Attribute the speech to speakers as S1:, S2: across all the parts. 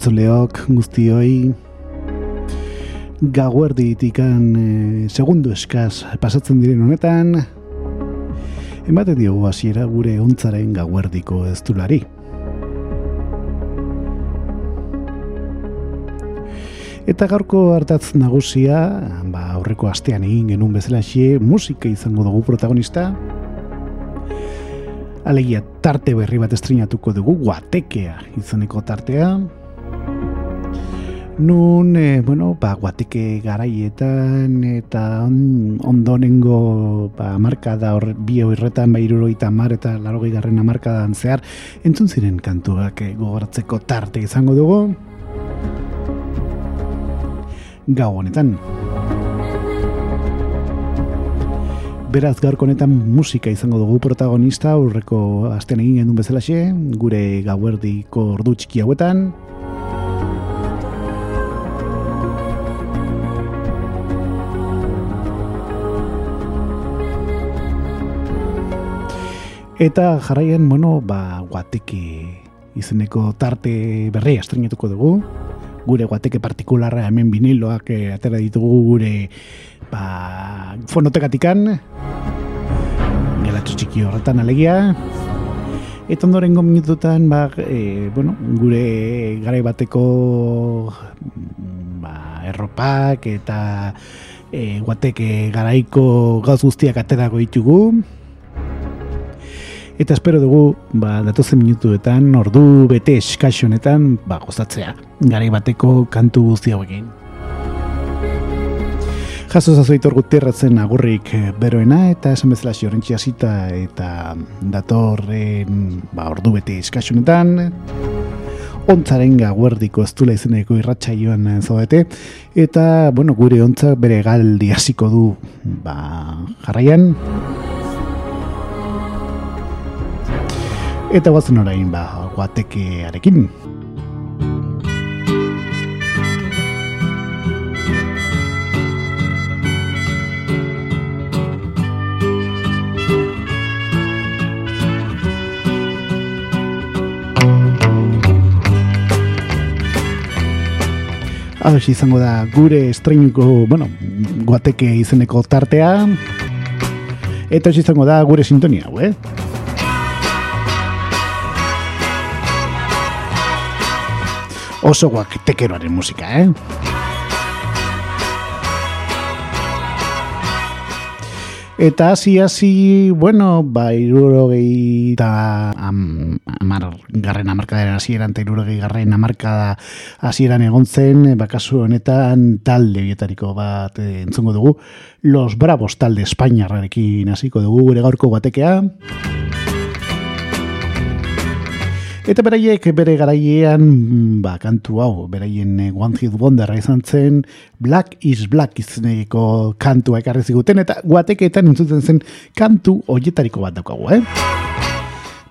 S1: Entzuleok guztioi. Gauerdi itikan e, segundu eskaz pasatzen diren honetan Ematen diogu hasiera gure ontzaren gauerdiko ez dulari Eta gaurko hartatz nagusia, ba, aurreko astean egin genuen bezala musika izango dugu protagonista, Alegia tarte berri bat estrinatuko dugu, guatekea izaneko tartea. Nun, e, bueno, ba, guateke garaietan eta on, ondonengo ba, marka da hor bi horretan, ba, eta mar eta laro garren amarkadan zehar, entzun ziren kantuak e, gogoratzeko tarte izango dugu. Gau honetan. Beraz, gaurko honetan musika izango dugu protagonista, aurreko astean egin genuen bezalaxe, gure gauerdiko ordu txiki hauetan. Eta jarraian, bueno, ba, guateke izeneko tarte berri estrenatuko dugu. Gure guateke partikularra hemen biniloak eh, atera ditugu gure ba, fonotekatikan gelatxo txiki horretan alegia. Eta ondoren minututan ba, e, bueno, gure garai bateko ba, erropak eta e, guateke garaiko gauz guztiak aterako ditugu eta espero dugu ba, datozen minutuetan ordu bete eskaxonetan ba, gozatzea. Garai bateko kantu guzti hauekin. Jaso zazoitor guterratzen agurrik eh, beroena eta esan bezala xorentxia zita eta datorren ba, ordu bete eskasunetan ontzaren gaguerdiko ez dula izeneko irratxa joan eh, zoete eta bueno, gure ontza bere galdi hasiko du ba, jarraian eta guazen orain ba, guatekearekin Hau izango da gure estreinuko, bueno, guateke izeneko tartea. Eta izango da gure sintonia, hau, eh? Oso guak tekeroaren musika, eh? Eta hasi hasi, bueno, ba, irurogei eta am, amar, garren amarkadaren hasieran eta irurogei garren amarkada hasieran egon zen, bakasu honetan talde bietariko bat e, entzungo dugu, Los Bravos talde Espainiarrarekin hasiko dugu gure gaurko batekea. Eta beraiek bere garaiean, ba, kantu hau, beraien eh, One Hit Wonder izan zen, Black is Black izeneko kantua ekarri ziguten, eta guateketan entzuten zen kantu hoietariko bat daukagu, eh?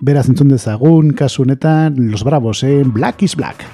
S1: Beraz entzun dezagun, kasu honetan, Los Bravos, eh? Black is Black.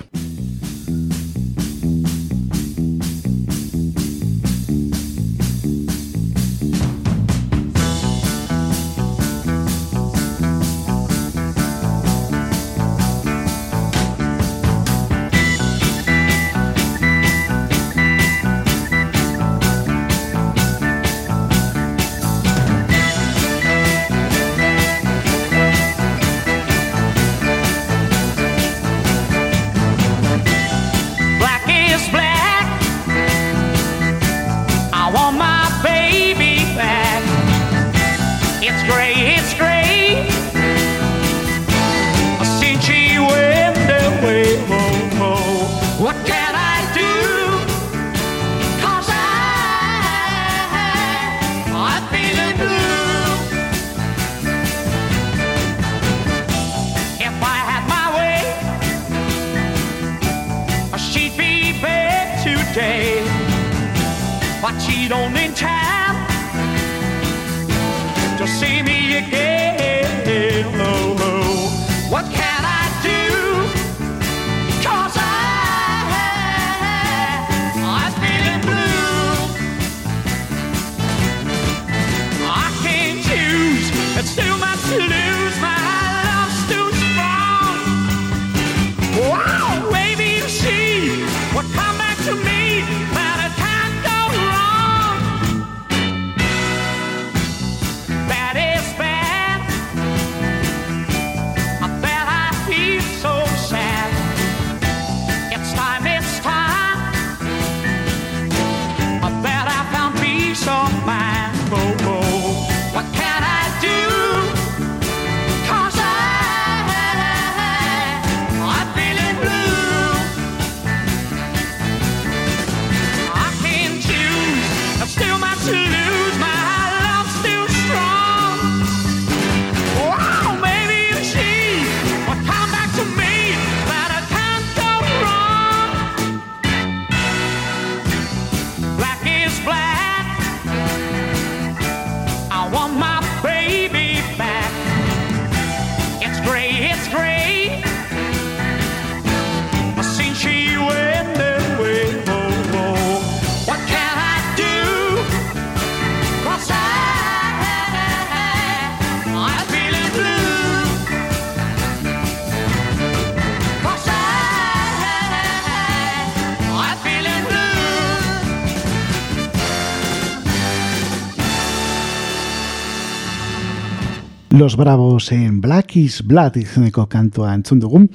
S1: Los Bravos en Black is Blood izeneko kantua entzun dugun.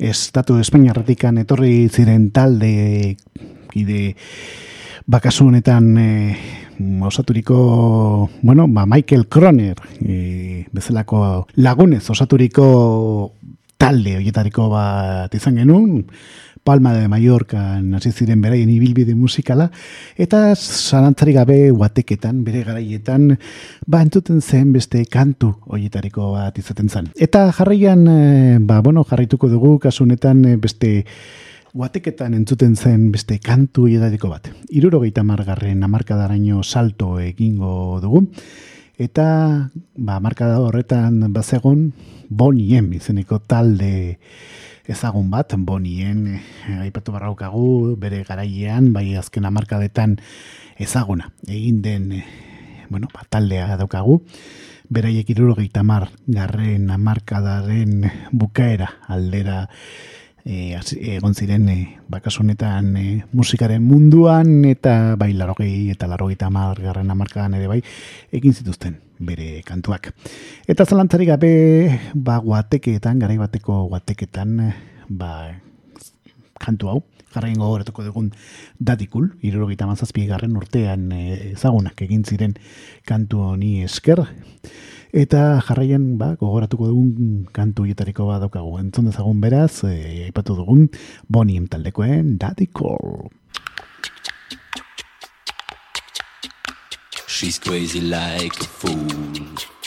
S1: Estatu Espainiarratikan etorri ziren talde kide bakasu honetan e, osaturiko, bueno, ba Michael Kroner e, bezalako lagunez osaturiko talde horietariko bat izan genuen, Palma de Mallorca hasi ziren beraien ibilbide musikala eta zalantzari gabe guateketan, bere garaietan ba entzuten zen beste kantu horietariko bat izaten zen. Eta jarraian eh, ba bueno, jarraituko dugu kasu honetan eh, beste guateketan entzuten zen beste kantu horietariko bat. 70 margarren hamarkadaraino salto egingo dugu. Eta ba markada horretan bazegon Boniem izeneko talde ezagun bat, bonien, eh, aipatu barraukagu, bere garaiean, bai azken amarkadetan ezaguna. Egin den, eh, bueno, ba, taldea daukagu, beraiek irurogeita mar, garren amarkadaren bukaera aldera egon ziren e, bakasunetan e, musikaren munduan eta bai larogei eta larogeita mar garren amarkadan ere bai egin zituzten bere kantuak. Eta zalantzari gabe ba guateketan, garai bateko guateketan ba kantu hau jarrain gogoratuko dugun dadikul, irurogeita mazazpi urtean e, ezagunak egin ziren kantu honi esker, eta jarraian ba, gogoratuko dugun kantu hietariko bat daukagu. Entzun dezagun beraz, e, aipatu dugun boniem taldekoen dadikul.
S2: She's crazy like a fool.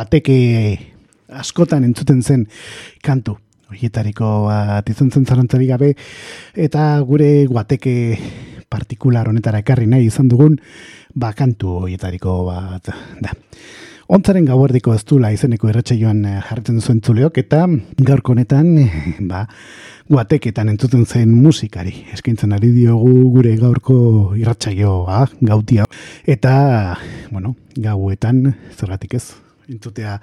S1: bateke askotan entzuten zen kantu. Horietariko bat izan zen zarantzari gabe, eta gure guateke partikular honetara ekarri nahi izan dugun, ba kantu horietariko bat da. Ontzaren gauerdiko ez dula izeneko irratxeioan eh, jarretzen zuen zuleok, eta gaurko honetan, eh, ba, guateketan entzuten zen musikari. Eskaintzen ari diogu gure gaurko irratxaioa, gautia. Eta, bueno, gauetan, zergatik ez, entzutea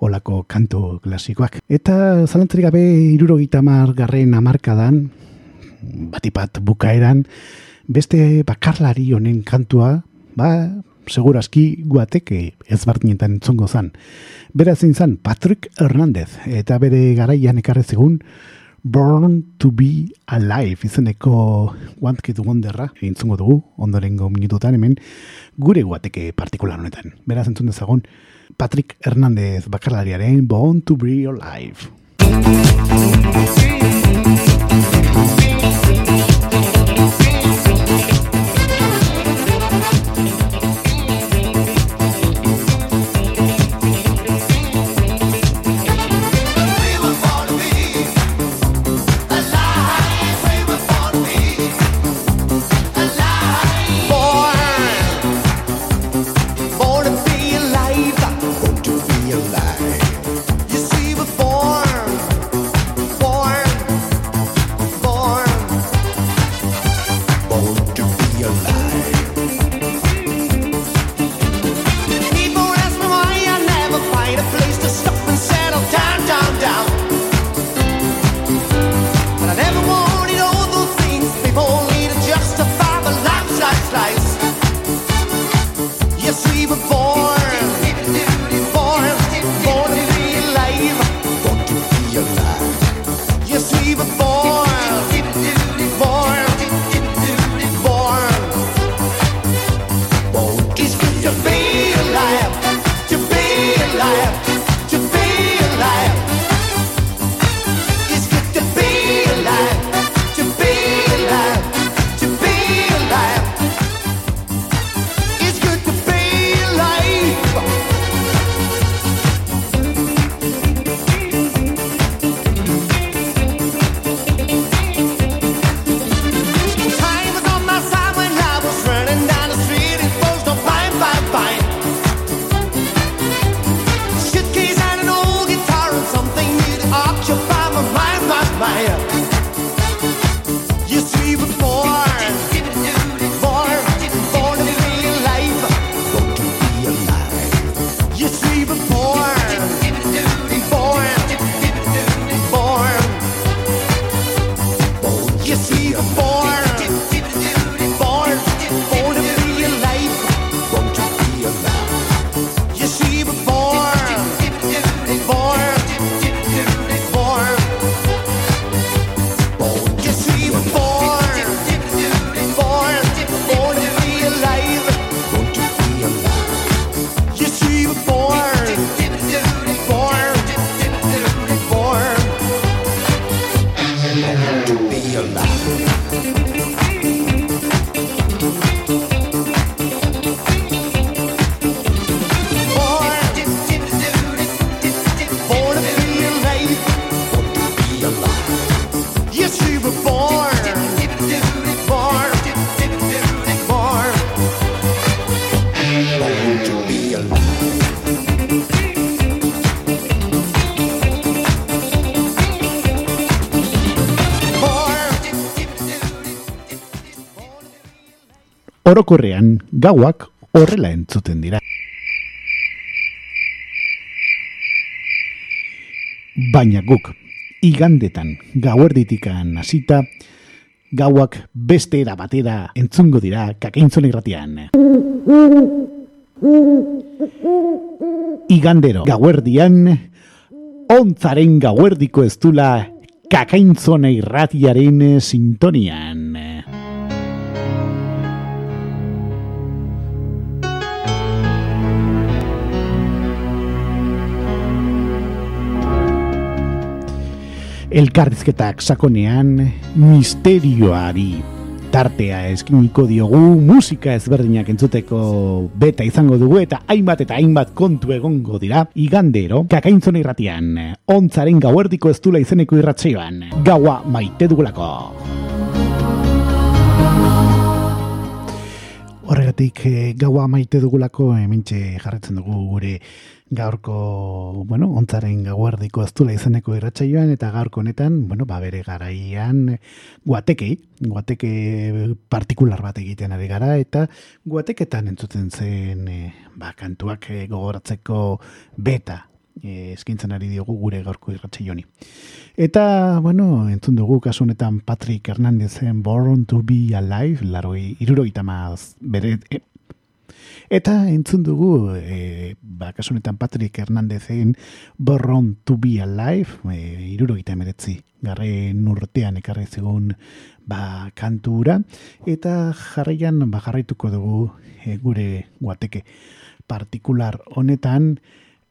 S1: olako kantu klasikoak. Eta zalantzarik gabe irurogeita margarren amarkadan, batipat bukaeran, beste bakarlari honen kantua, ba, segurazki guateke eh, ezbartinetan entzongo zan. Bera zein zan Patrick Hernandez, eta bere garaian ekarrez egun, Born to be Alive izeneko One Kid Wonderra intzungo dugu, ondorengo minututan hemen gure guateke partikular honetan. Beraz entzun dezagon Patrick Hernandez bakarlariaren Born to be Alive.
S3: my head.
S1: Orokorrean gauak horrela entzuten dira. Baina guk, igandetan gauerditikan hasita, gauak beste era batera entzungo dira kakaintzon irratian. Igandero gauerdian, ontzaren gauerdiko ez dula kakaintzone irratiaren sintonian. Elkarrizketak sakonean misterioari tartea eskiniko diogu musika ezberdinak entzuteko beta izango dugu eta hainbat eta hainbat kontu egongo dira. Igandero kakaintzona irratian ontzaren gauerdiko ez dula izeneko irratzeoan gaua maite dugulako. Horregatik eh, gaua maite dugulako hementxe jarretzen dugu gure gaurko, bueno, ontzaren gauardiko aztula izeneko irratsaioan eta gaurko honetan, bueno, ba bere garaian guatekei, guateke partikular bat egiten ari gara eta guateketan entzuten zen eh, ba, kantuak eh, gogoratzeko beta eh, eskintzen ari diogu gure gaurko irratsaio honi. Eta, bueno, entzun dugu kasu honetan Patrick Hernandezen Born to be Alive, laroi, irurogeita maz, bere, e, eta entzun dugu, e, ba, kasu honetan Patrick Hernandezen Born to be Alive, e, irurogeita emeretzi, garren urtean ekarri zigun ba, kantura, eta jarraian ba, jarraituko dugu e, gure guateke partikular honetan,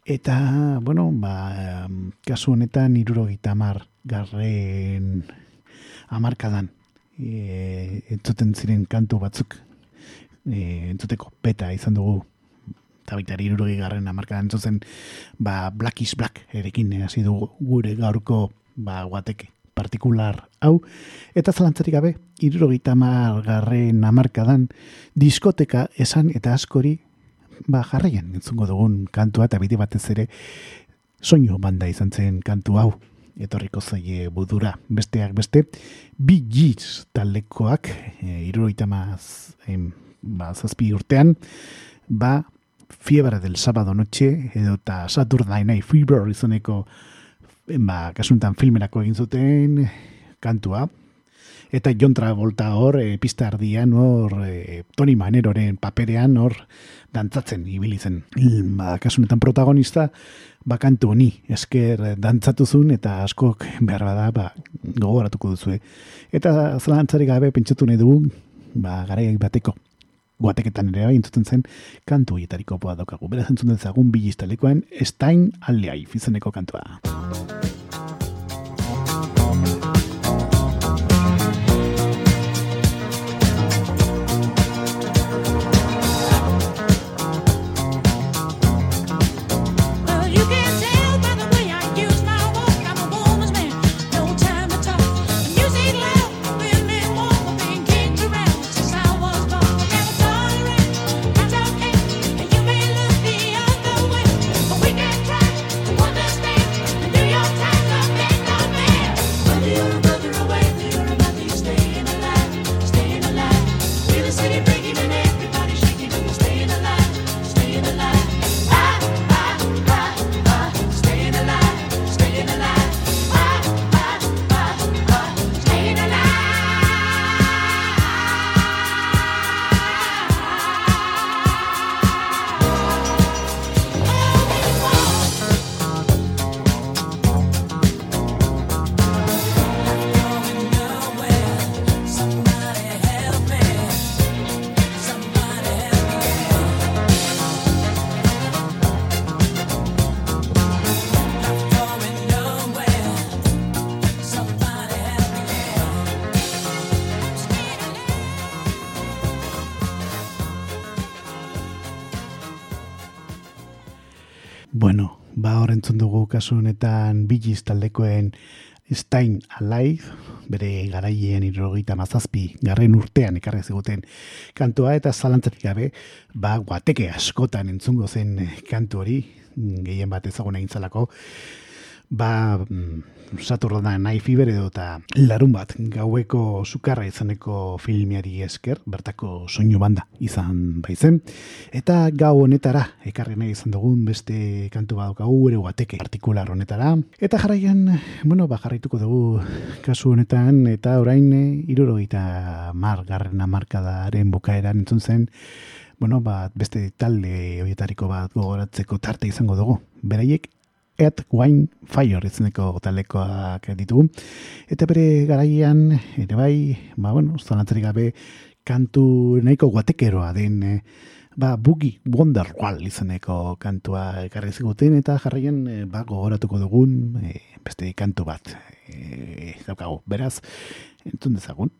S1: Eta, bueno, ba, kasu honetan irurogeita hamar garren amarkadan e, entzuten ziren kantu batzuk e, entzuteko beta izan dugu. Eta baita ere irurogei garren amarkadan entzuten ba, Black is Black erekin hasi dugu gure gaurko ba, guateke partikular hau. Eta zalantzarik gabe irurogeita hamar garren amarkadan diskoteka esan eta askori ba, jarraian entzungo dugun kantua eta bide batez ere soinu banda izan zen kantu hau. Etorriko zaie budura besteak beste bi G's taldekoak e, irurogeita maz em, ba, zazpi urtean ba Fiebre del sábado noche edo eta Saturday Night Fever izaneko ba, kasuntan filmerako egin zuten kantua eta John Travolta hor e, pista ardian hor e, Tony Maneroren paperean hor dantzatzen ibili zen. Ba, kasu honetan protagonista ba kantu honi esker dantzatu zuen eta askok behar bada ba, gogoratuko duzue. Eta zalantzarik gabe pentsatu nahi dugu ba, garai bateko guateketan ere bai entzuten zen kantu hietariko poa daukagu. Beraz entzun dezagun biliztalekoen Stein Aliai izeneko kantua. Kasu honetan Bigiz taldekoen Stein Alive, bere garaien irrogeita mazazpi, garren urtean ekarri ziguten kantua eta zalantzatik gabe, ba guateke askotan entzungo zen kantu hori, gehien bat ezaguna egin zelako, ba, mm, Saturday Night Fever edo eta larun bat gaueko sukarra izaneko filmiari esker, bertako soinu banda izan baizen. Eta gau honetara, ekarri nahi izan dugun beste kantu badaukagu ere guateke partikular honetara. Eta jarraian, bueno, ba, jarraituko dugu kasu honetan, eta orain eh, irurogeita mar garren amarkadaren bukaeran entzun zen, bueno, ba, beste talde horietariko bat gogoratzeko tarte izango dugu. Beraiek Ed Wine Fire izeneko talekoak ditugu. Eta bere garaian, ere bai, ba, bueno, zanatzerik gabe, kantu nahiko guatekeroa den, eh, ba, Boogie Wonderwall izeneko kantua ekarri ziguten, eta jarraian, eh, ba, gogoratuko dugun, eh, beste kantu bat, eh, daukagu. Beraz, entzun dezagun.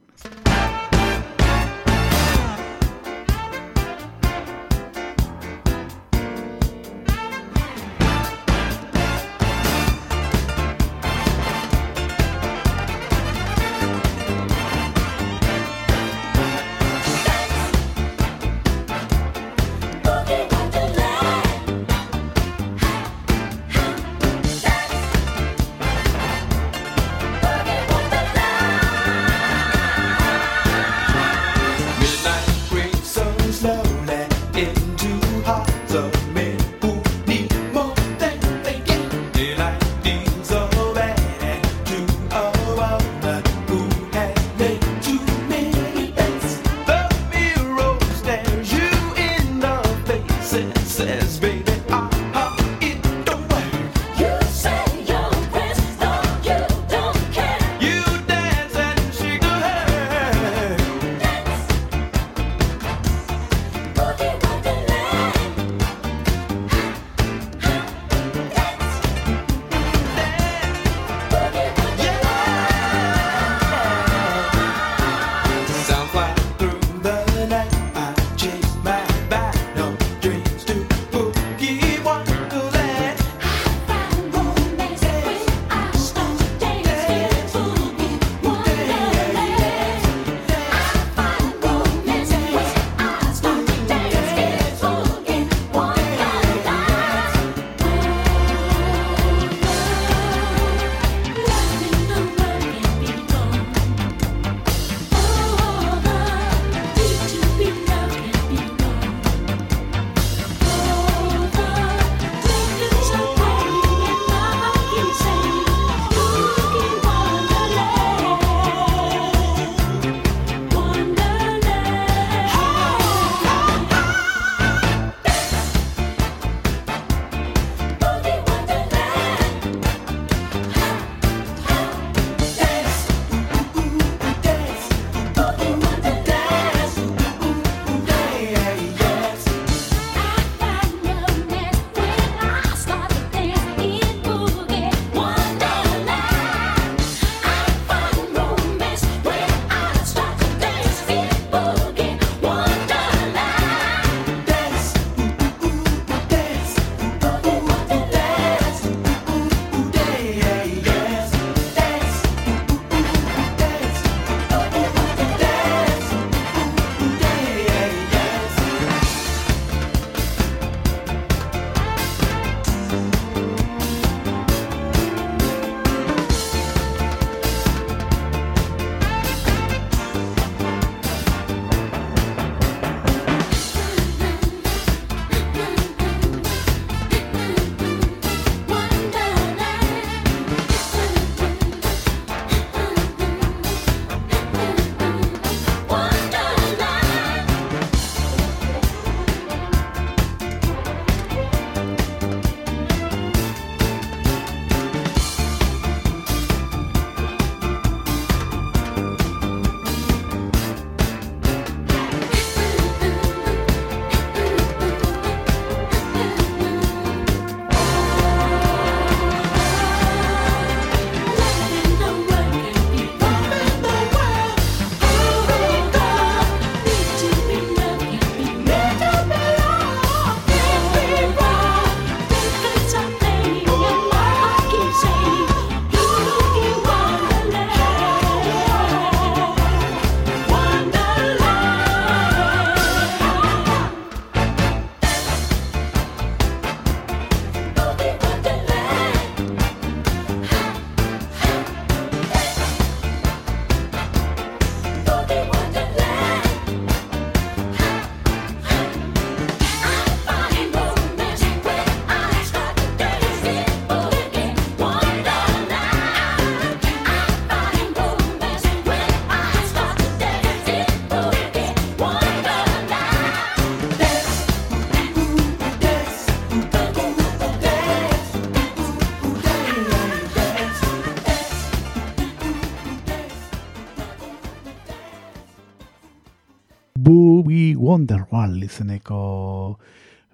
S1: Wonderwall izeneko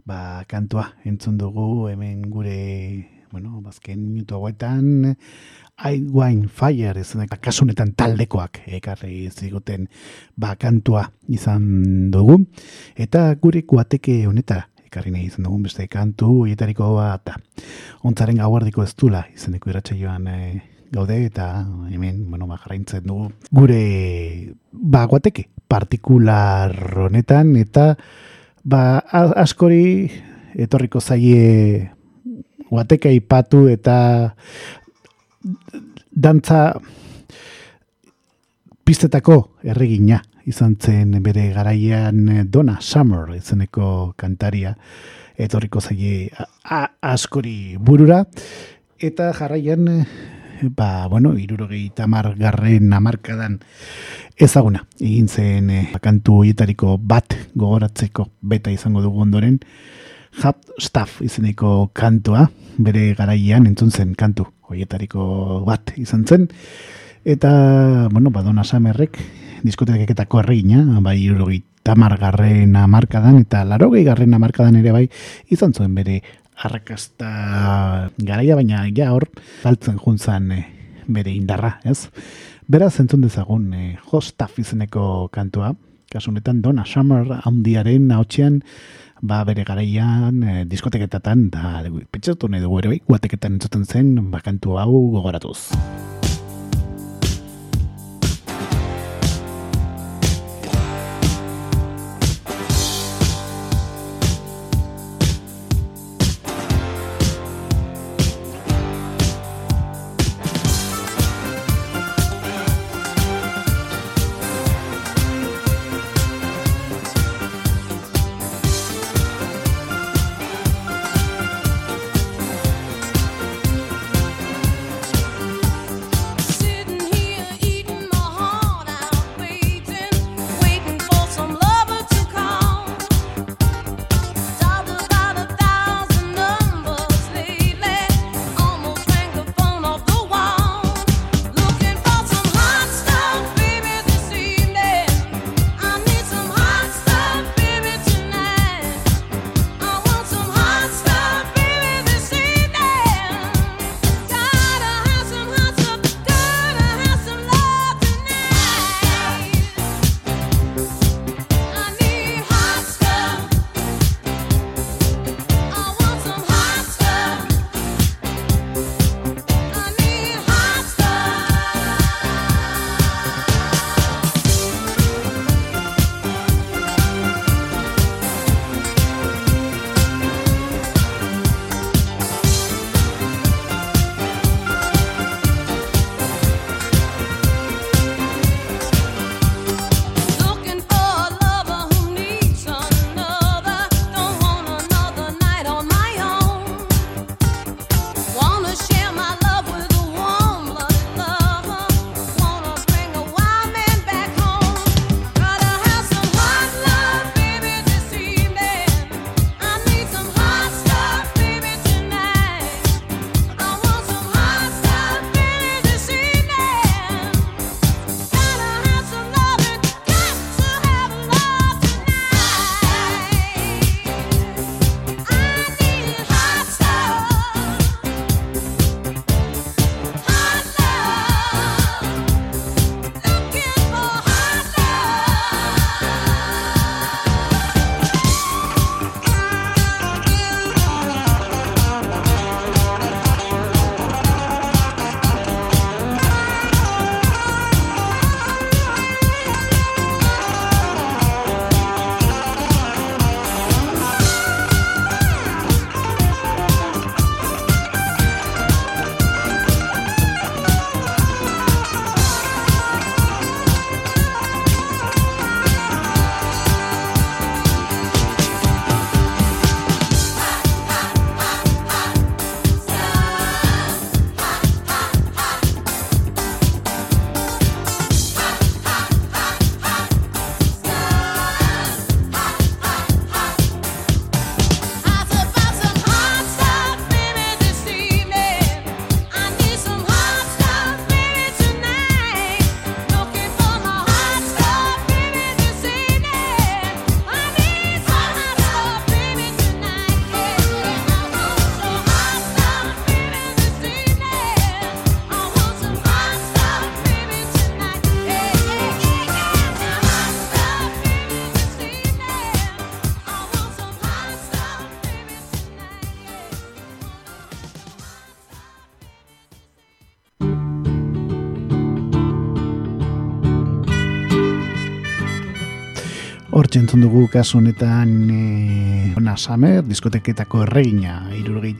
S1: ba, kantua entzun dugu hemen gure bueno, bazken minutu hauetan I Wine Fire izeneko kasunetan taldekoak ekarri ziguten ba, kantua izan dugu eta gure guateke honetara ekarri nahi izan dugun beste kantu hoietariko bat. Ontzaren gauardiko ez dula izeneko iratxe joan e, gaude eta hemen, bueno, ba, jarraintzen dugu gure ba, guateke partikular honetan eta ba, askori etorriko zaie guateka ipatu eta dantza pistetako erregina izan zen bere garaian Donna Summer izeneko kantaria etorriko zaie askori burura. Eta jarraian ba, bueno, irurogei tamar garren amarkadan ezaguna. Egin zen eh, kantu hoietariko bat gogoratzeko beta izango dugu ondoren. Hot Stuff izeneko kantua, bere garaian entzun zen kantu hoietariko bat izan zen. Eta, bueno, badona samerrek, diskoteketako erregina, bai irurogei tamar garren amarkadan, eta larogei garren amarkadan ere bai, izan zuen bere arrakasta garaia, baina ja hor, galtzen juntzan eh, bere indarra, ez? Beraz, entzun dezagun, eh, Hostaf izeneko kantua, kasunetan Donna Summer handiaren hautsean, ba bere garaian eh, diskoteketatan, da, pentsatu nahi dugu ere bai, guateketan entzuten zen, ba, kantu hau gogoratuz. entzun dugu kasu honetan eh, e, Ona Samer, diskoteketako erregina, irurgei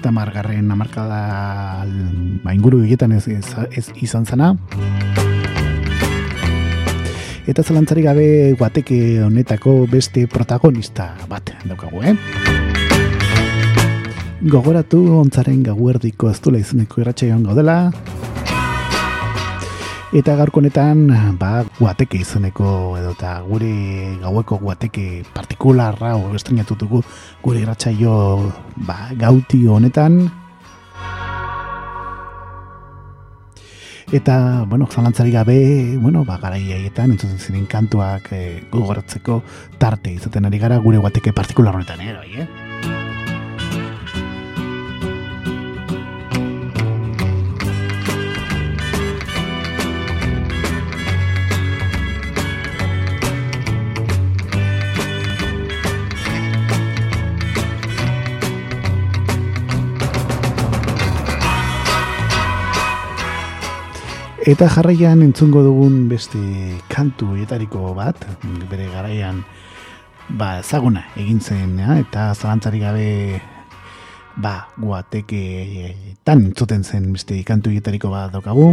S1: tamargarren amarkada ba, inguru egietan ez, ez, ez, izan zana. Eta zelantzari gabe guateke honetako beste protagonista bat daukagu, eh? Gogoratu ontzaren gauerdiko ez dula izeneko irratxe gaudela, eta gaurko honetan ba guateke izeneko edota gure gaueko guateke partikularra o estrenatutuko gure irratsaio ba gauti honetan Eta, bueno, zalantzari gabe, bueno, ba, gara iaietan, entzuten ziren kantuak eh, e, gogoratzeko tarte izaten ari gara gure guateke partikular honetan, eh, bai, eh? Eta jarraian entzungo dugun beste kantu etariko bat, bere garaian, ba, ezaguna egin zen, ja? eta zalantzarik gabe, ba, guateke tan entzuten zen beste kantu etariko bat daukagu.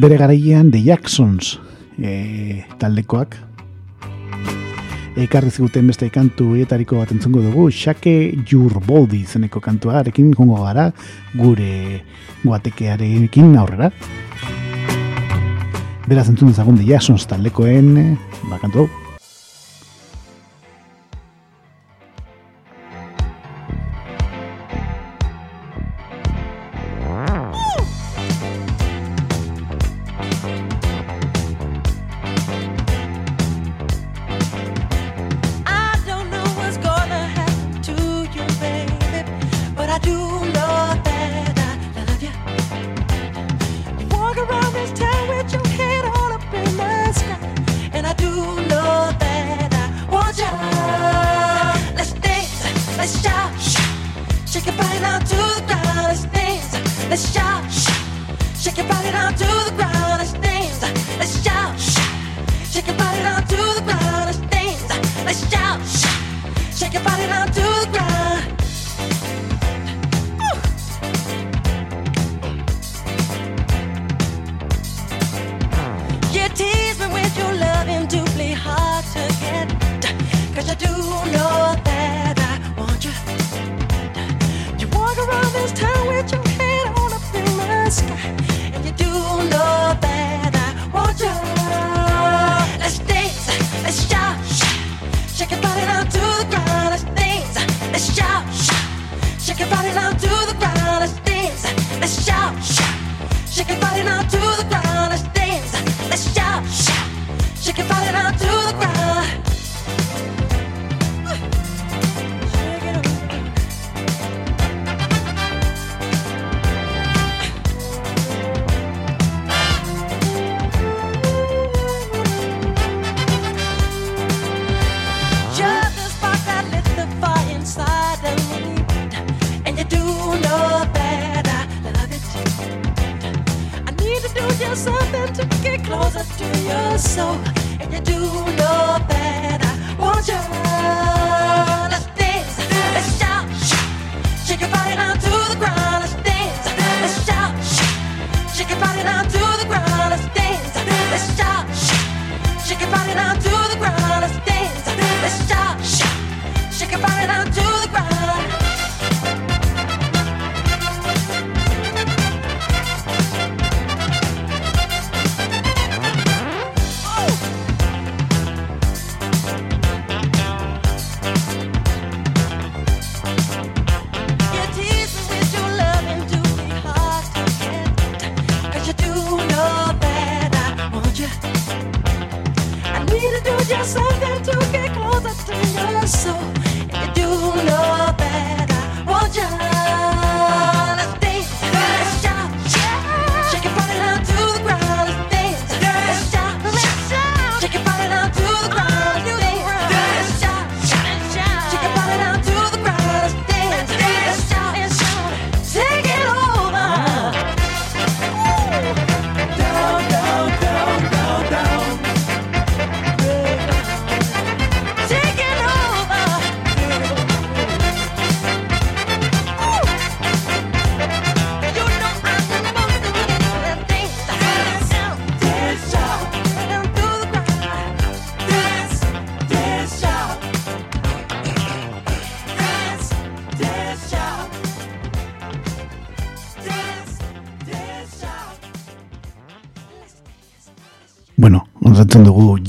S1: Bere garaian, The Jacksons, e, taldekoak, ekarri ziguten beste kantu hietariko bat entzungo dugu, Xake Jurboldi izeneko kantua, arekin jongo gara gure guatekearekin aurrera. Beraz entzun dezagun de Jasons talekoen, bakantu hau.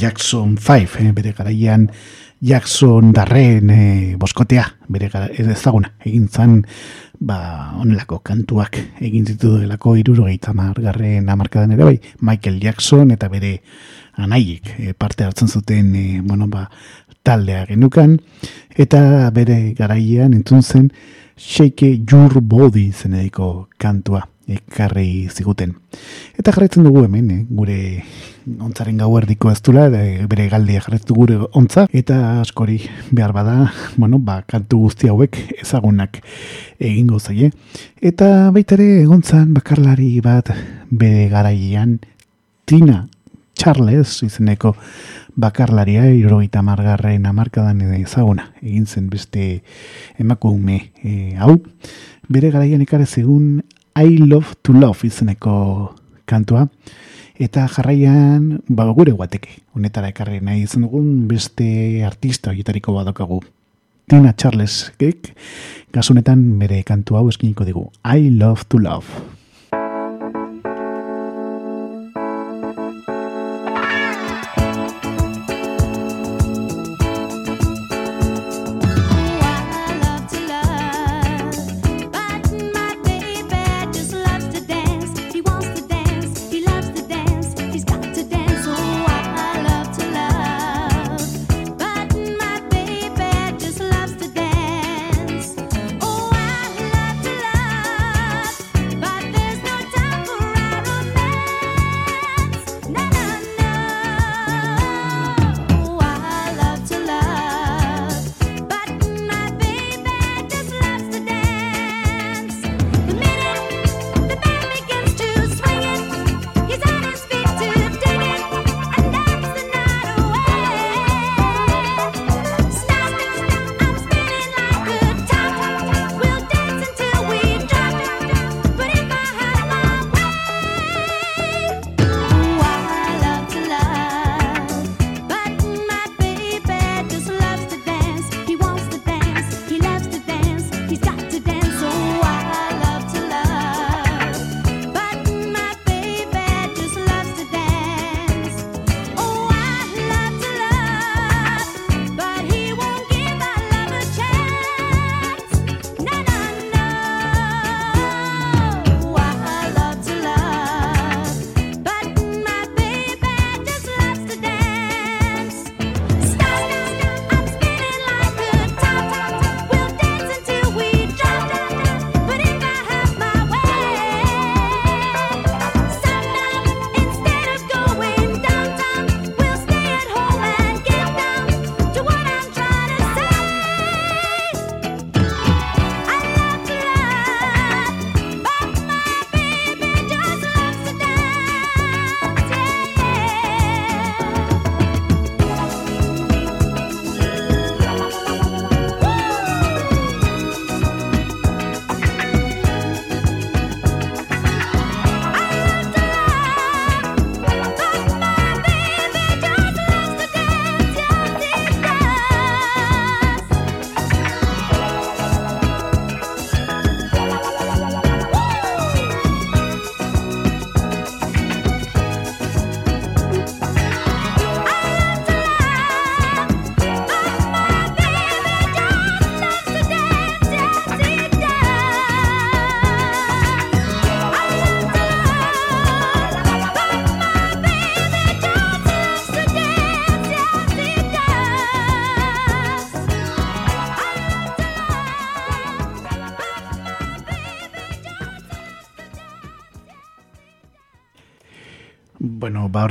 S4: Jackson 5, eh, bere garaian Jackson darren eh, boskotea, bere gara, ez ezaguna, egin zan, ba, onelako kantuak egin zitu delako irurogeita margarren amarkadan ere bai, Michael Jackson eta bere anaiek eh, parte hartzen zuten, eh, bueno, ba, taldea genukan, eta bere garaian entzun zen Shake Your Body zenediko kantua ekarri ziguten. Eta jarraitzen dugu hemen, eh, gure ontzaren gauerdiko ez dula, de- bere galdia jarraitzen gure ontza, eta askori behar bada, bueno, ba, kantu guzti hauek ezagunak egingo zaie. Eta baita ere egontzan bakarlari bat bere garaian Tina Charles izeneko bakarlaria irogeita margarren amarkadan ezaguna egin zen beste emakume e, hau bere garaian ekarri zigun I Love to Love izeneko kantua. Eta jarraian ba, gure guateke honetara ekarri nahi izan dugun beste artista horietariko badokagu Tina Charles kek gasunetan bere kantu hau eskiniko digu I Love to Love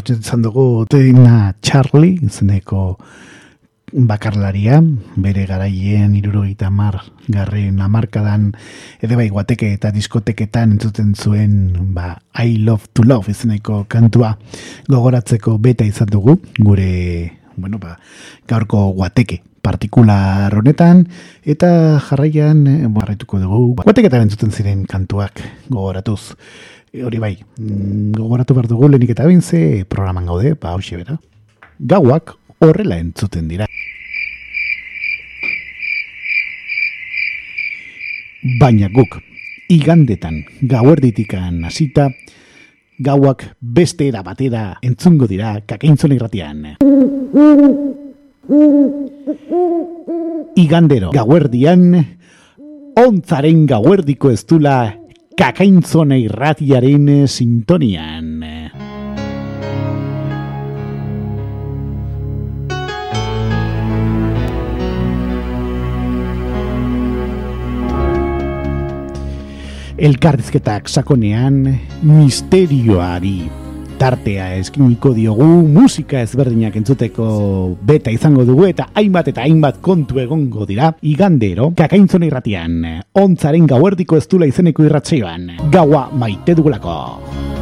S4: Hortzen izan dugu Tina Charlie, izeneko bakarlaria, bere garaien irurogeita mar garren amarkadan, edo bai guateke eta diskoteketan entzuten zuen ba, I Love to Love izeneko kantua gogoratzeko beta izan dugu, gure bueno, ba, gaurko guateke partikular honetan, eta jarraian, eh, barraituko dugu, ba, guateketan entzuten ziren kantuak gogoratuz. E, hori bai, mm, gogoratu behar dugu lehenik eta behin ze programan gaude, ba hauxe bera. Gauak horrela entzuten dira. Baina guk, igandetan, gauerditikan hasita,
S1: gauak beste era batera entzungo dira kakaintzon irratian. Igandero gauerdian, ontzaren gauerdiko ez dula kakaintzone irratiaren sintonian. Elkarrizketak sakonean misterioari tartea eskiniko diogu musika ezberdinak entzuteko beta izango dugu eta hainbat eta hainbat kontu egongo dira. Igandero kakaintzona irratian ontzaren gauerdiko ez dula izeneko irratzeioan gaua maite dugulako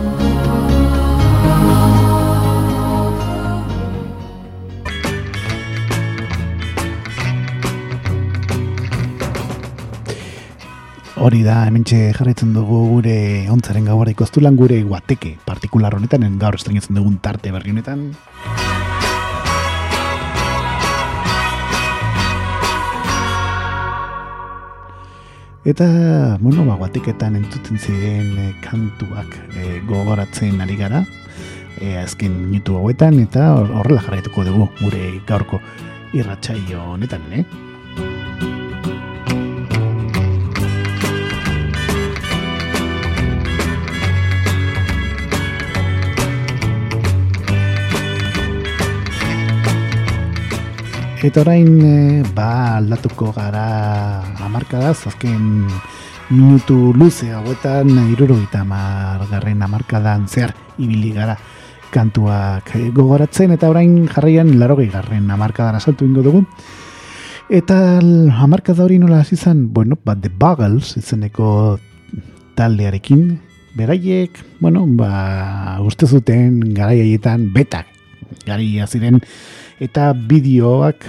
S1: Hori da, hementxe jarraitzen dugu gure ontzaren gaur ikostulan gure guateke partikular honetan, gaur estrenatzen dugun tarte berri honetan. Eta, bueno, ba, guateketan entzuten ziren eh, kantuak eh, gogoratzen ari gara, e, azken minutu hauetan, eta hor- horrela jarraituko dugu gure gaurko irratsaio honetan, eh? Eta orain eh, ba aldatuko gara hamarkadaz, azken minutu luze hauetan irurogeita garren hamarkadan zehar ibili gara kantuak eh, gogoratzen. Eta orain jarraian larogei garren hamarkadan asaltu ingo dugu. Eta hamarkada hori nola hasi zen, bueno, ba, The Buggles izeneko taldearekin, beraiek, bueno, ba, uste zuten garai haietan betak, garia ziren, eta bideoak,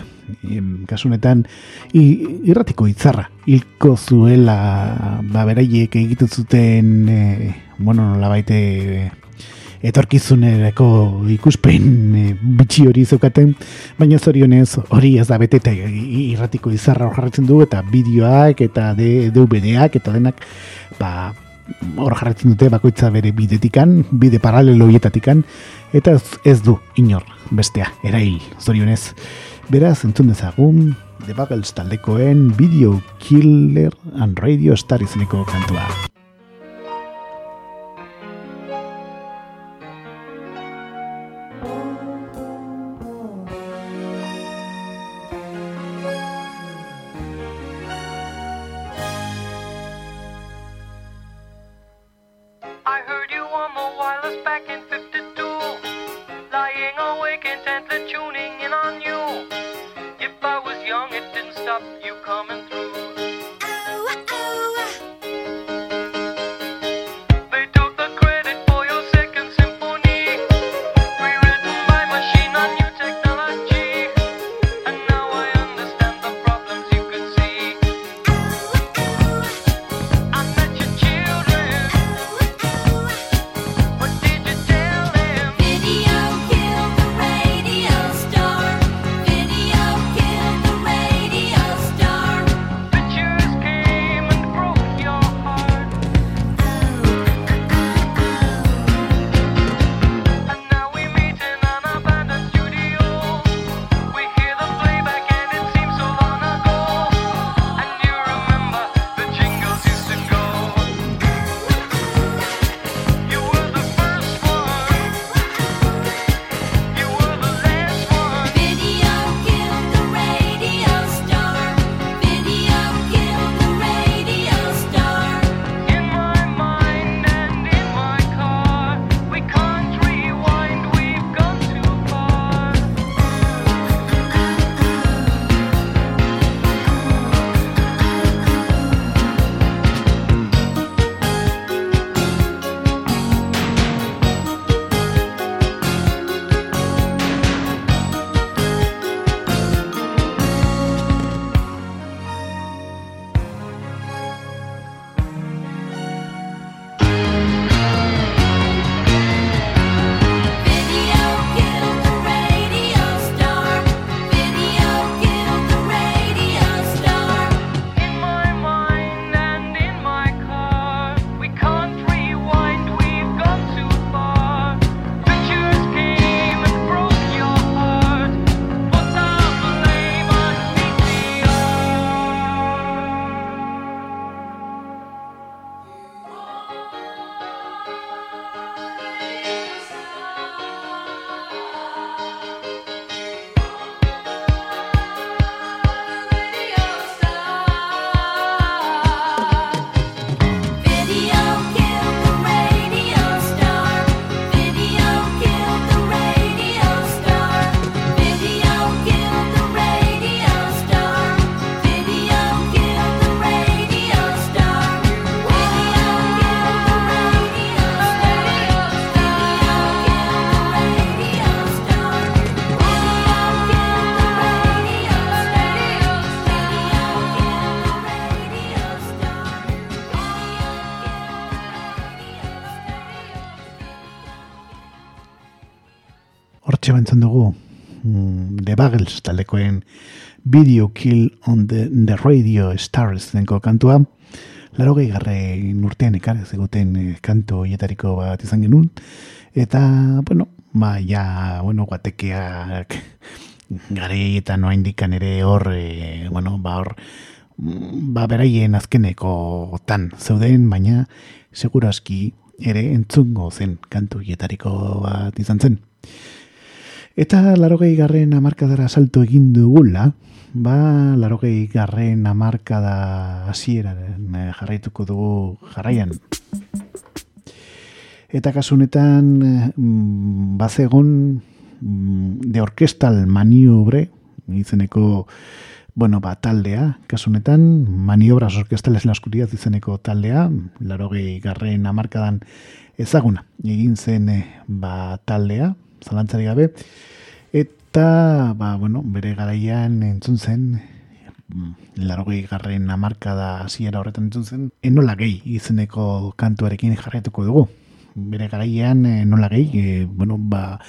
S1: em, kasu honetan, i- irratiko hitzarra hilko zuela, ba, beraiek egiten zuten, e, bueno, nola baite, etorkizunerako ikuspen e, bitxi hori zeukaten, baina zorionez hori ez da bete irratiko izarra jarratzen du eta bideoak eta D- DVD-ak eta denak ba, hor jarratzen dute bakoitza bere bidetikan, bide paralelo hietatikan, eta ez, ez du inor bestea, erail zorionez. Beraz, entzun dezagun, The Buggles taldekoen Video Killer and Radio Star izeneko kantua. Mm, The Bagels taldekoen Video Kill on the, the Radio Stars denko kantua. Laro garren urtean ekarri ziguten eh, kantu hietariko bat izan genuen. Eta, bueno, ba, ja, bueno, guatekeak gareietan noa indikan ere hor, e, bueno, ba, hor, mm, ba, beraien azkeneko tan zeuden, baina seguraski ere entzungo zen kantu hietariko bat izan zen. Eta larogei garren amarkadara salto egin dugula, ba, larogei garren amarkada hasieraren eh, jarraituko dugu jarraian. Eta kasu honetan, eh, mm, bazegon mm, de orkestal maniobre, izeneko, bueno, ba, taldea, kasu honetan, maniobras orkestales en la oscuridad izeneko taldea, larogei garren amarkadan ezaguna, egin zen eh, ba, taldea, zalantzari gabe, eta, ba, bueno, bere garaian entzun zen, larogei garren amarkada hasiera horretan entzun zen, enola gehi izeneko kantuarekin jarraituko dugu. Bere garaian enola gehi, e, bueno, ba,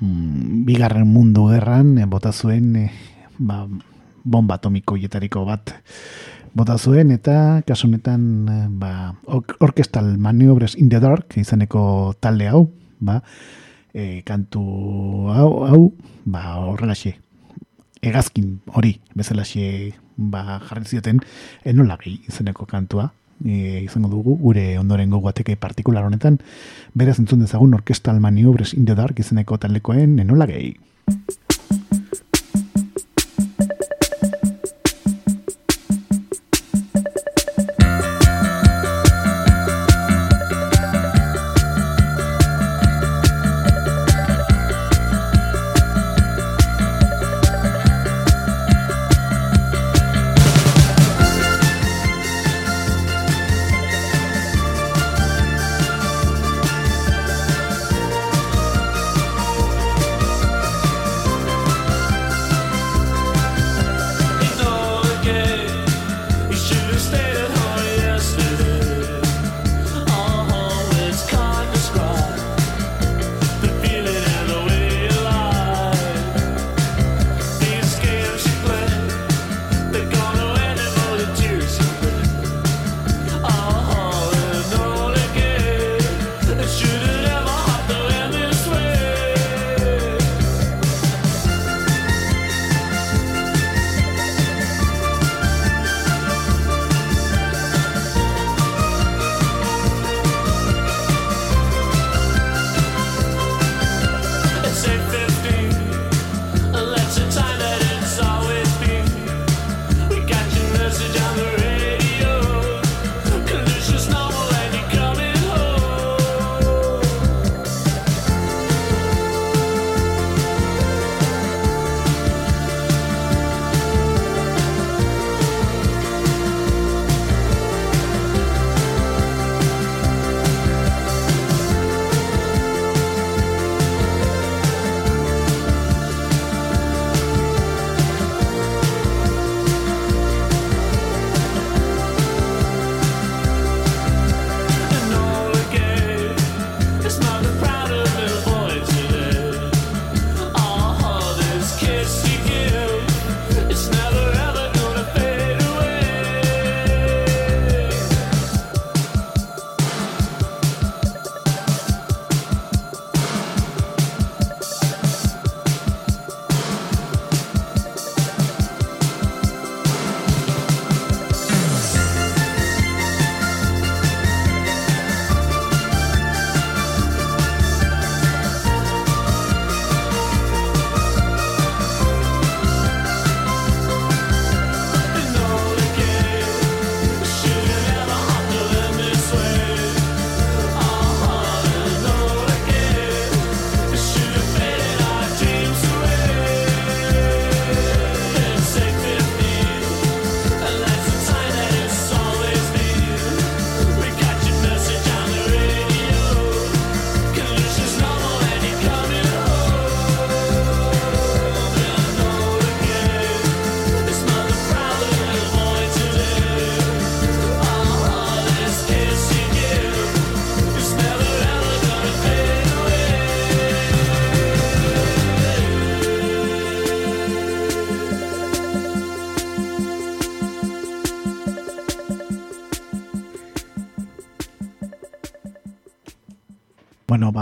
S1: mm, bigarren mundu gerran e, bota zuen e, ba, bomba atomiko hietariko bat bota zuen eta kasu honetan ba, or- orkestal maniobres in the dark izeneko talde hau ba, e, kantu hau, hau ba, horrelaxe hegazkin hori bezalaxe ba, jarri zioten enola gehi izeneko kantua. E, izango dugu gure ondorengo guateke partikular honetan. Beraz entzun dezagun orkestal maniobres in the dark izeneko taldekoen enola gehi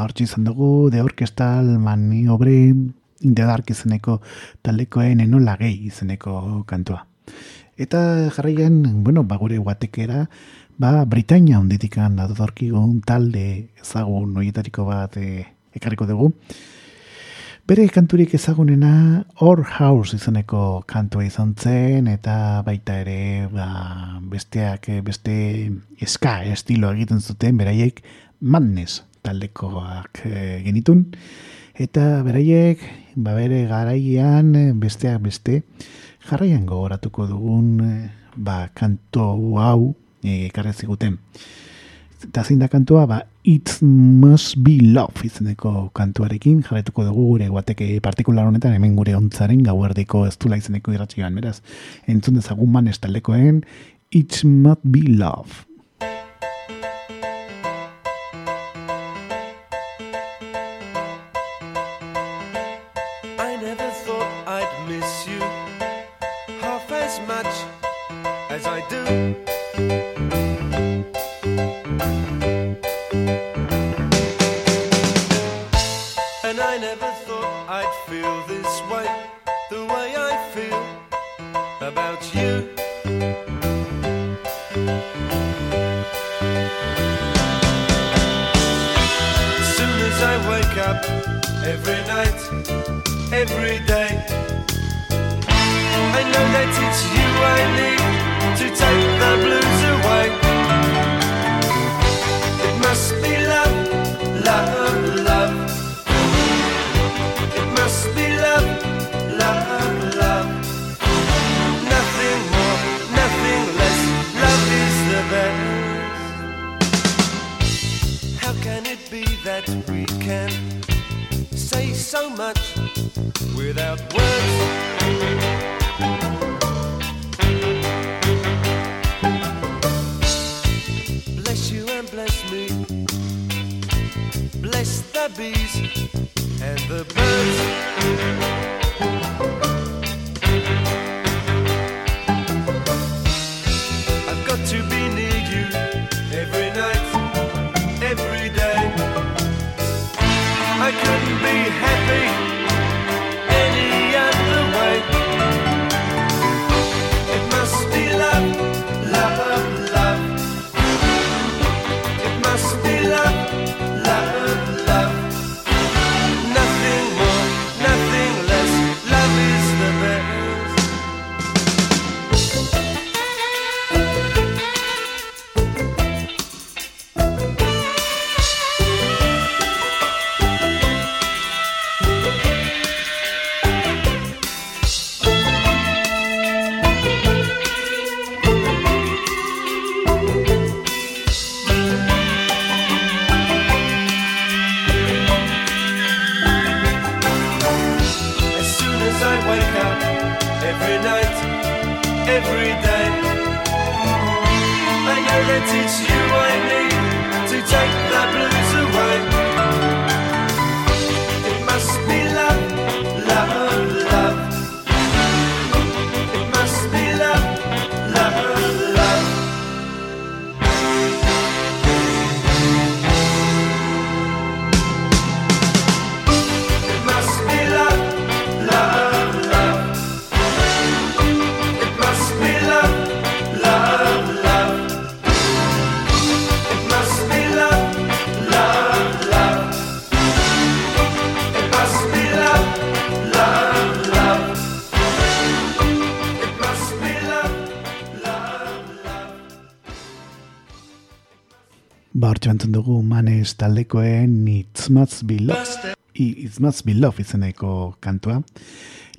S1: ba, hortxe izan dugu, de orkestal maniobre in the dark izeneko taldekoen enola gehi izeneko kantua. Eta jarraian, bueno, ba, gure guatekera, ba, Britainia onditikan datorkigun talde ezagun noietariko bat e, ekarriko dugu. Bere kanturik ezagunena Or House izeneko kantua izan zen eta baita ere ba, besteak eh, beste eska estilo egiten zuten beraiek Madness taldekoak e, genitun eta beraiek ba bere garaian eh, besteak beste jarraian gogoratuko dugun eh, ba kantu hau eh, ekarri ziguten. Eta zein da kantua, ba, It Must Be Love izeneko kantuarekin jarretuko dugu gure guateke partikular honetan hemen gure ontzaren gauerdiko ez dula izeneko irratxioan, beraz. Entzun dezagun man estaldekoen It Must Be Love.
S5: I wake up, every night, every day, I know that it's you I need to take the blues
S1: manes taldekoen It's Must Be Love, It's Must Be Love izeneko kantua.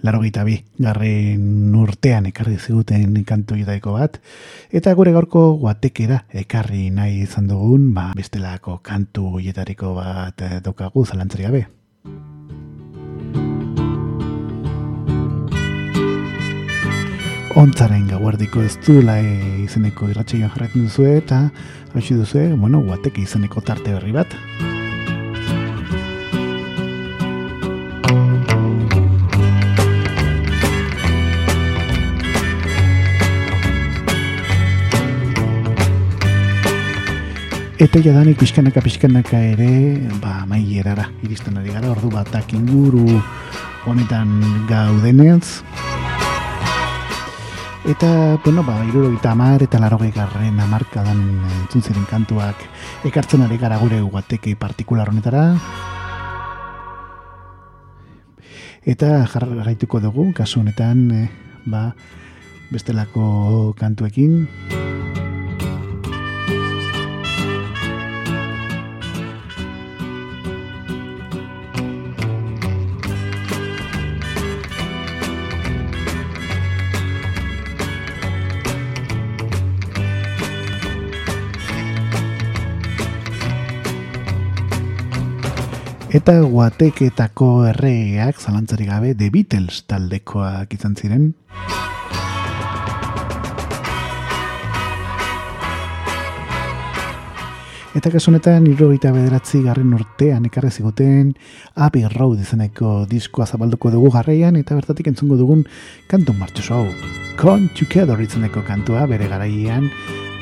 S1: Laro bi, garren urtean ekarri ziguten kantu idaiko bat. Eta gure gaurko guatekera ekarri nahi izan dugun, ba, bestelako kantu hietariko bat daukagu zalantzari gabe. Ontzaren gauardiko ez du lai izeneko irratxeioan jarretzen duzu eta hausi duzu, bueno, guateke izeneko tarte berri bat.
S5: Eta jadanik pixkanaka pixkanaka ere, ba, maierara, iristen ari gara, ordu batak inguru honetan gaudenez. Eta, bueno, ba, irurogita amar eta larogei garren amarkadan entzun ziren kantuak ekartzen ari gara gure guateke partikular honetara. Eta jarraituko dugu, kasu honetan, eh, ba, bestelako kantuekin. Eta guateketako erregeak zalantzarik gabe The Beatles taldekoak izan ziren. Eta kasu honetan, irrogeita bederatzi garren urtean ekarri ziguten Abbey Road izeneko diskoa zabalduko dugu garraian eta bertatik entzungo dugun kantu martxoso hau. Come Together izeneko kantua bere garaian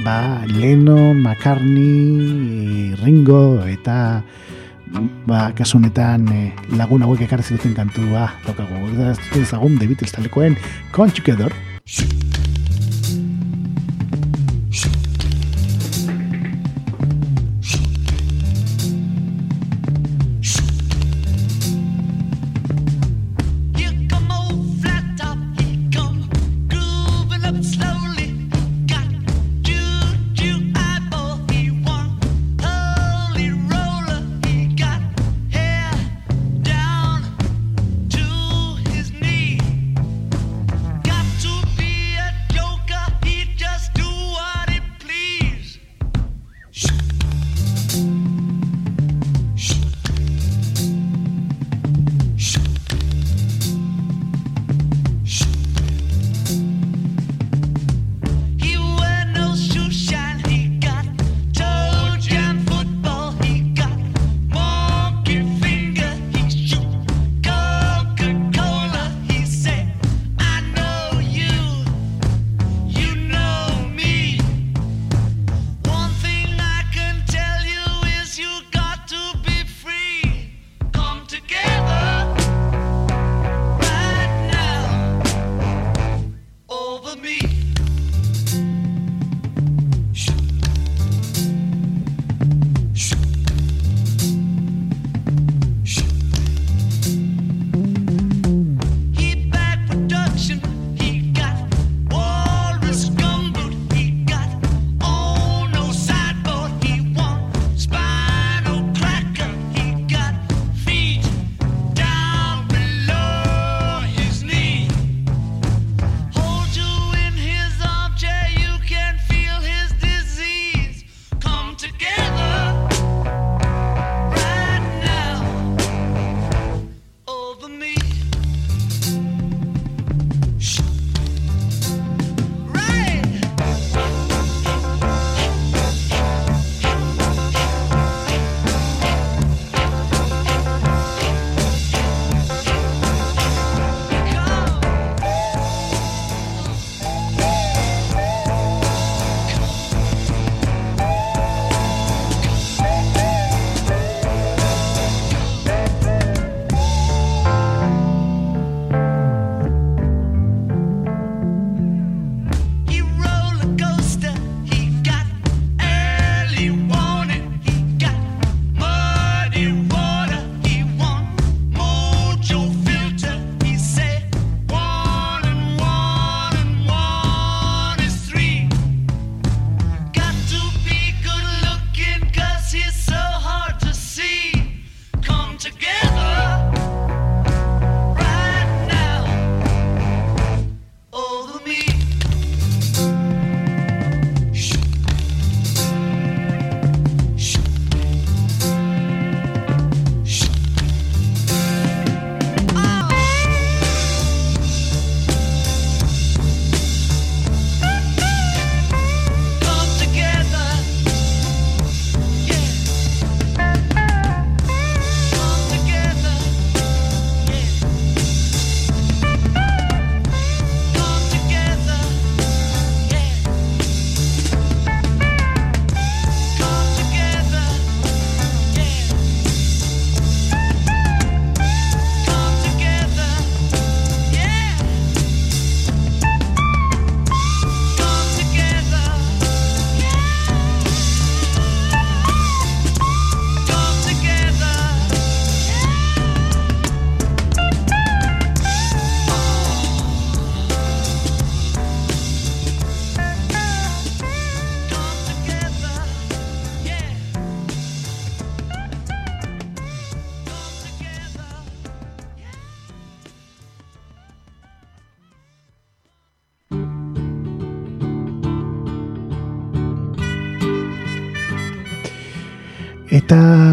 S5: ba, Lennon, McCartney, Ringo eta ba, kasu honetan eh, lagun hauek ekarri ziguten kantua daukagu. Ez ezagun The Beatles taldekoen Come Together.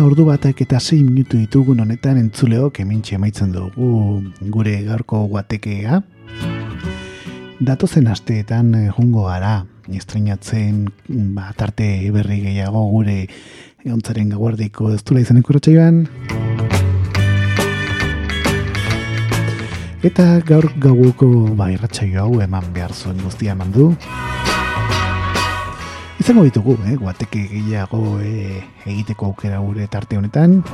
S1: Ordu batak eta 6 minutu ditugun honetan entzuleok hementxe amaitzen dugu gure gaurko guatekea. Datozen asteetan eh, jungo gara, estreinatzen ba, tarte berri gehiago gure ontzaren gauardiko ez dula izeneko irratsaioan. Eta gaur gauko ba, irratsaio hau eman behar zuen guztia eman du. Izango ditugu, eh, guateke gehiago eh, egiteko aukera gure tarte honetan.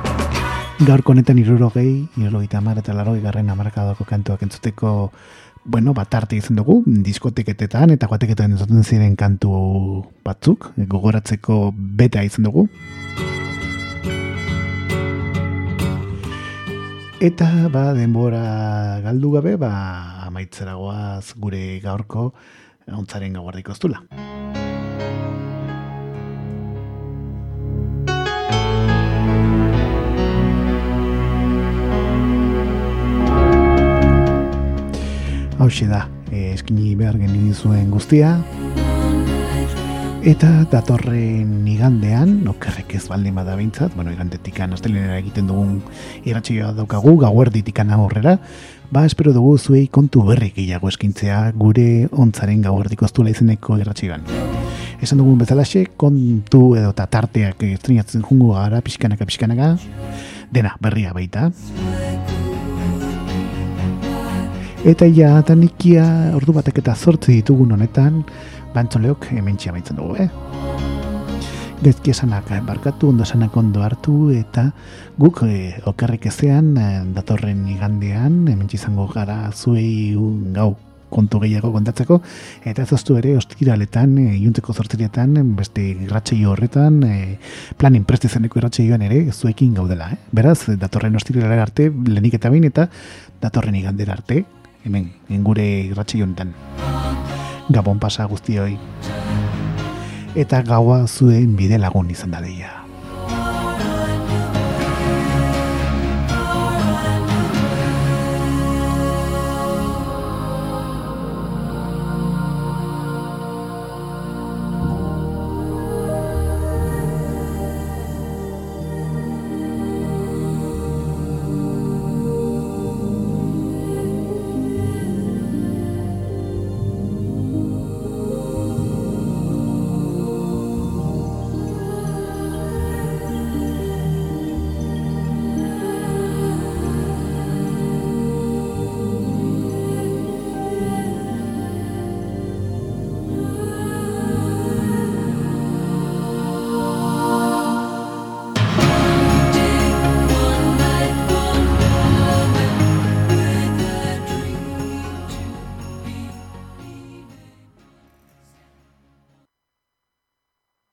S1: Gaurko honetan irurogei, irurogeita amar eta larogei garren amarkadako kantuak entzuteko bueno, bat arte izan dugu, diskoteketetan eta guateketan entzuten ziren kantu batzuk, eh, gogoratzeko beta izan dugu. Eta ba, denbora galdu gabe, ba, amaitzeragoaz gure gaurko ontzaren gauardiko eztula. Hau da, eh, eskini behar genizuen guztia. Eta datorren igandean, okerrek ez baldin bada bintzat, bueno, igandetikan astelenera egiten dugun irratxioa daukagu, gauerditikan aurrera, ba, espero dugu zuei kontu berri gehiago eskintzea gure ontzaren gauerdiko estula izeneko irratxioan. Esan dugun bezalaxe, kontu edo eta tarteak estrenatzen jungo gara pixkanaka pixkanaka, dena berria baita. Eta ja, tanikia ordu batek eta zortzi ditugun honetan, bantzoleok hemen amaitzen dugu, eh? Gezki esanak eh, barkatu, ondo esanak ondo hartu, eta guk eh, okerrik ezean, eh, datorren igandean, hemen izango gara zuei un gau kontu gehiago kontatzeko, eta ez oztu ere ostiraletan, e, iunteko zortzirietan, beste irratxeio horretan, e, planin preste zeneko irratxeioan ere, zuekin gaudela. Eh? Beraz, datorren ostiralera arte, lehenik eta bain, eta datorren igandera arte, hemen, ingure irratxeio honetan. Gabon pasa guztioi. Eta gaua zuen bide lagun izan da deia.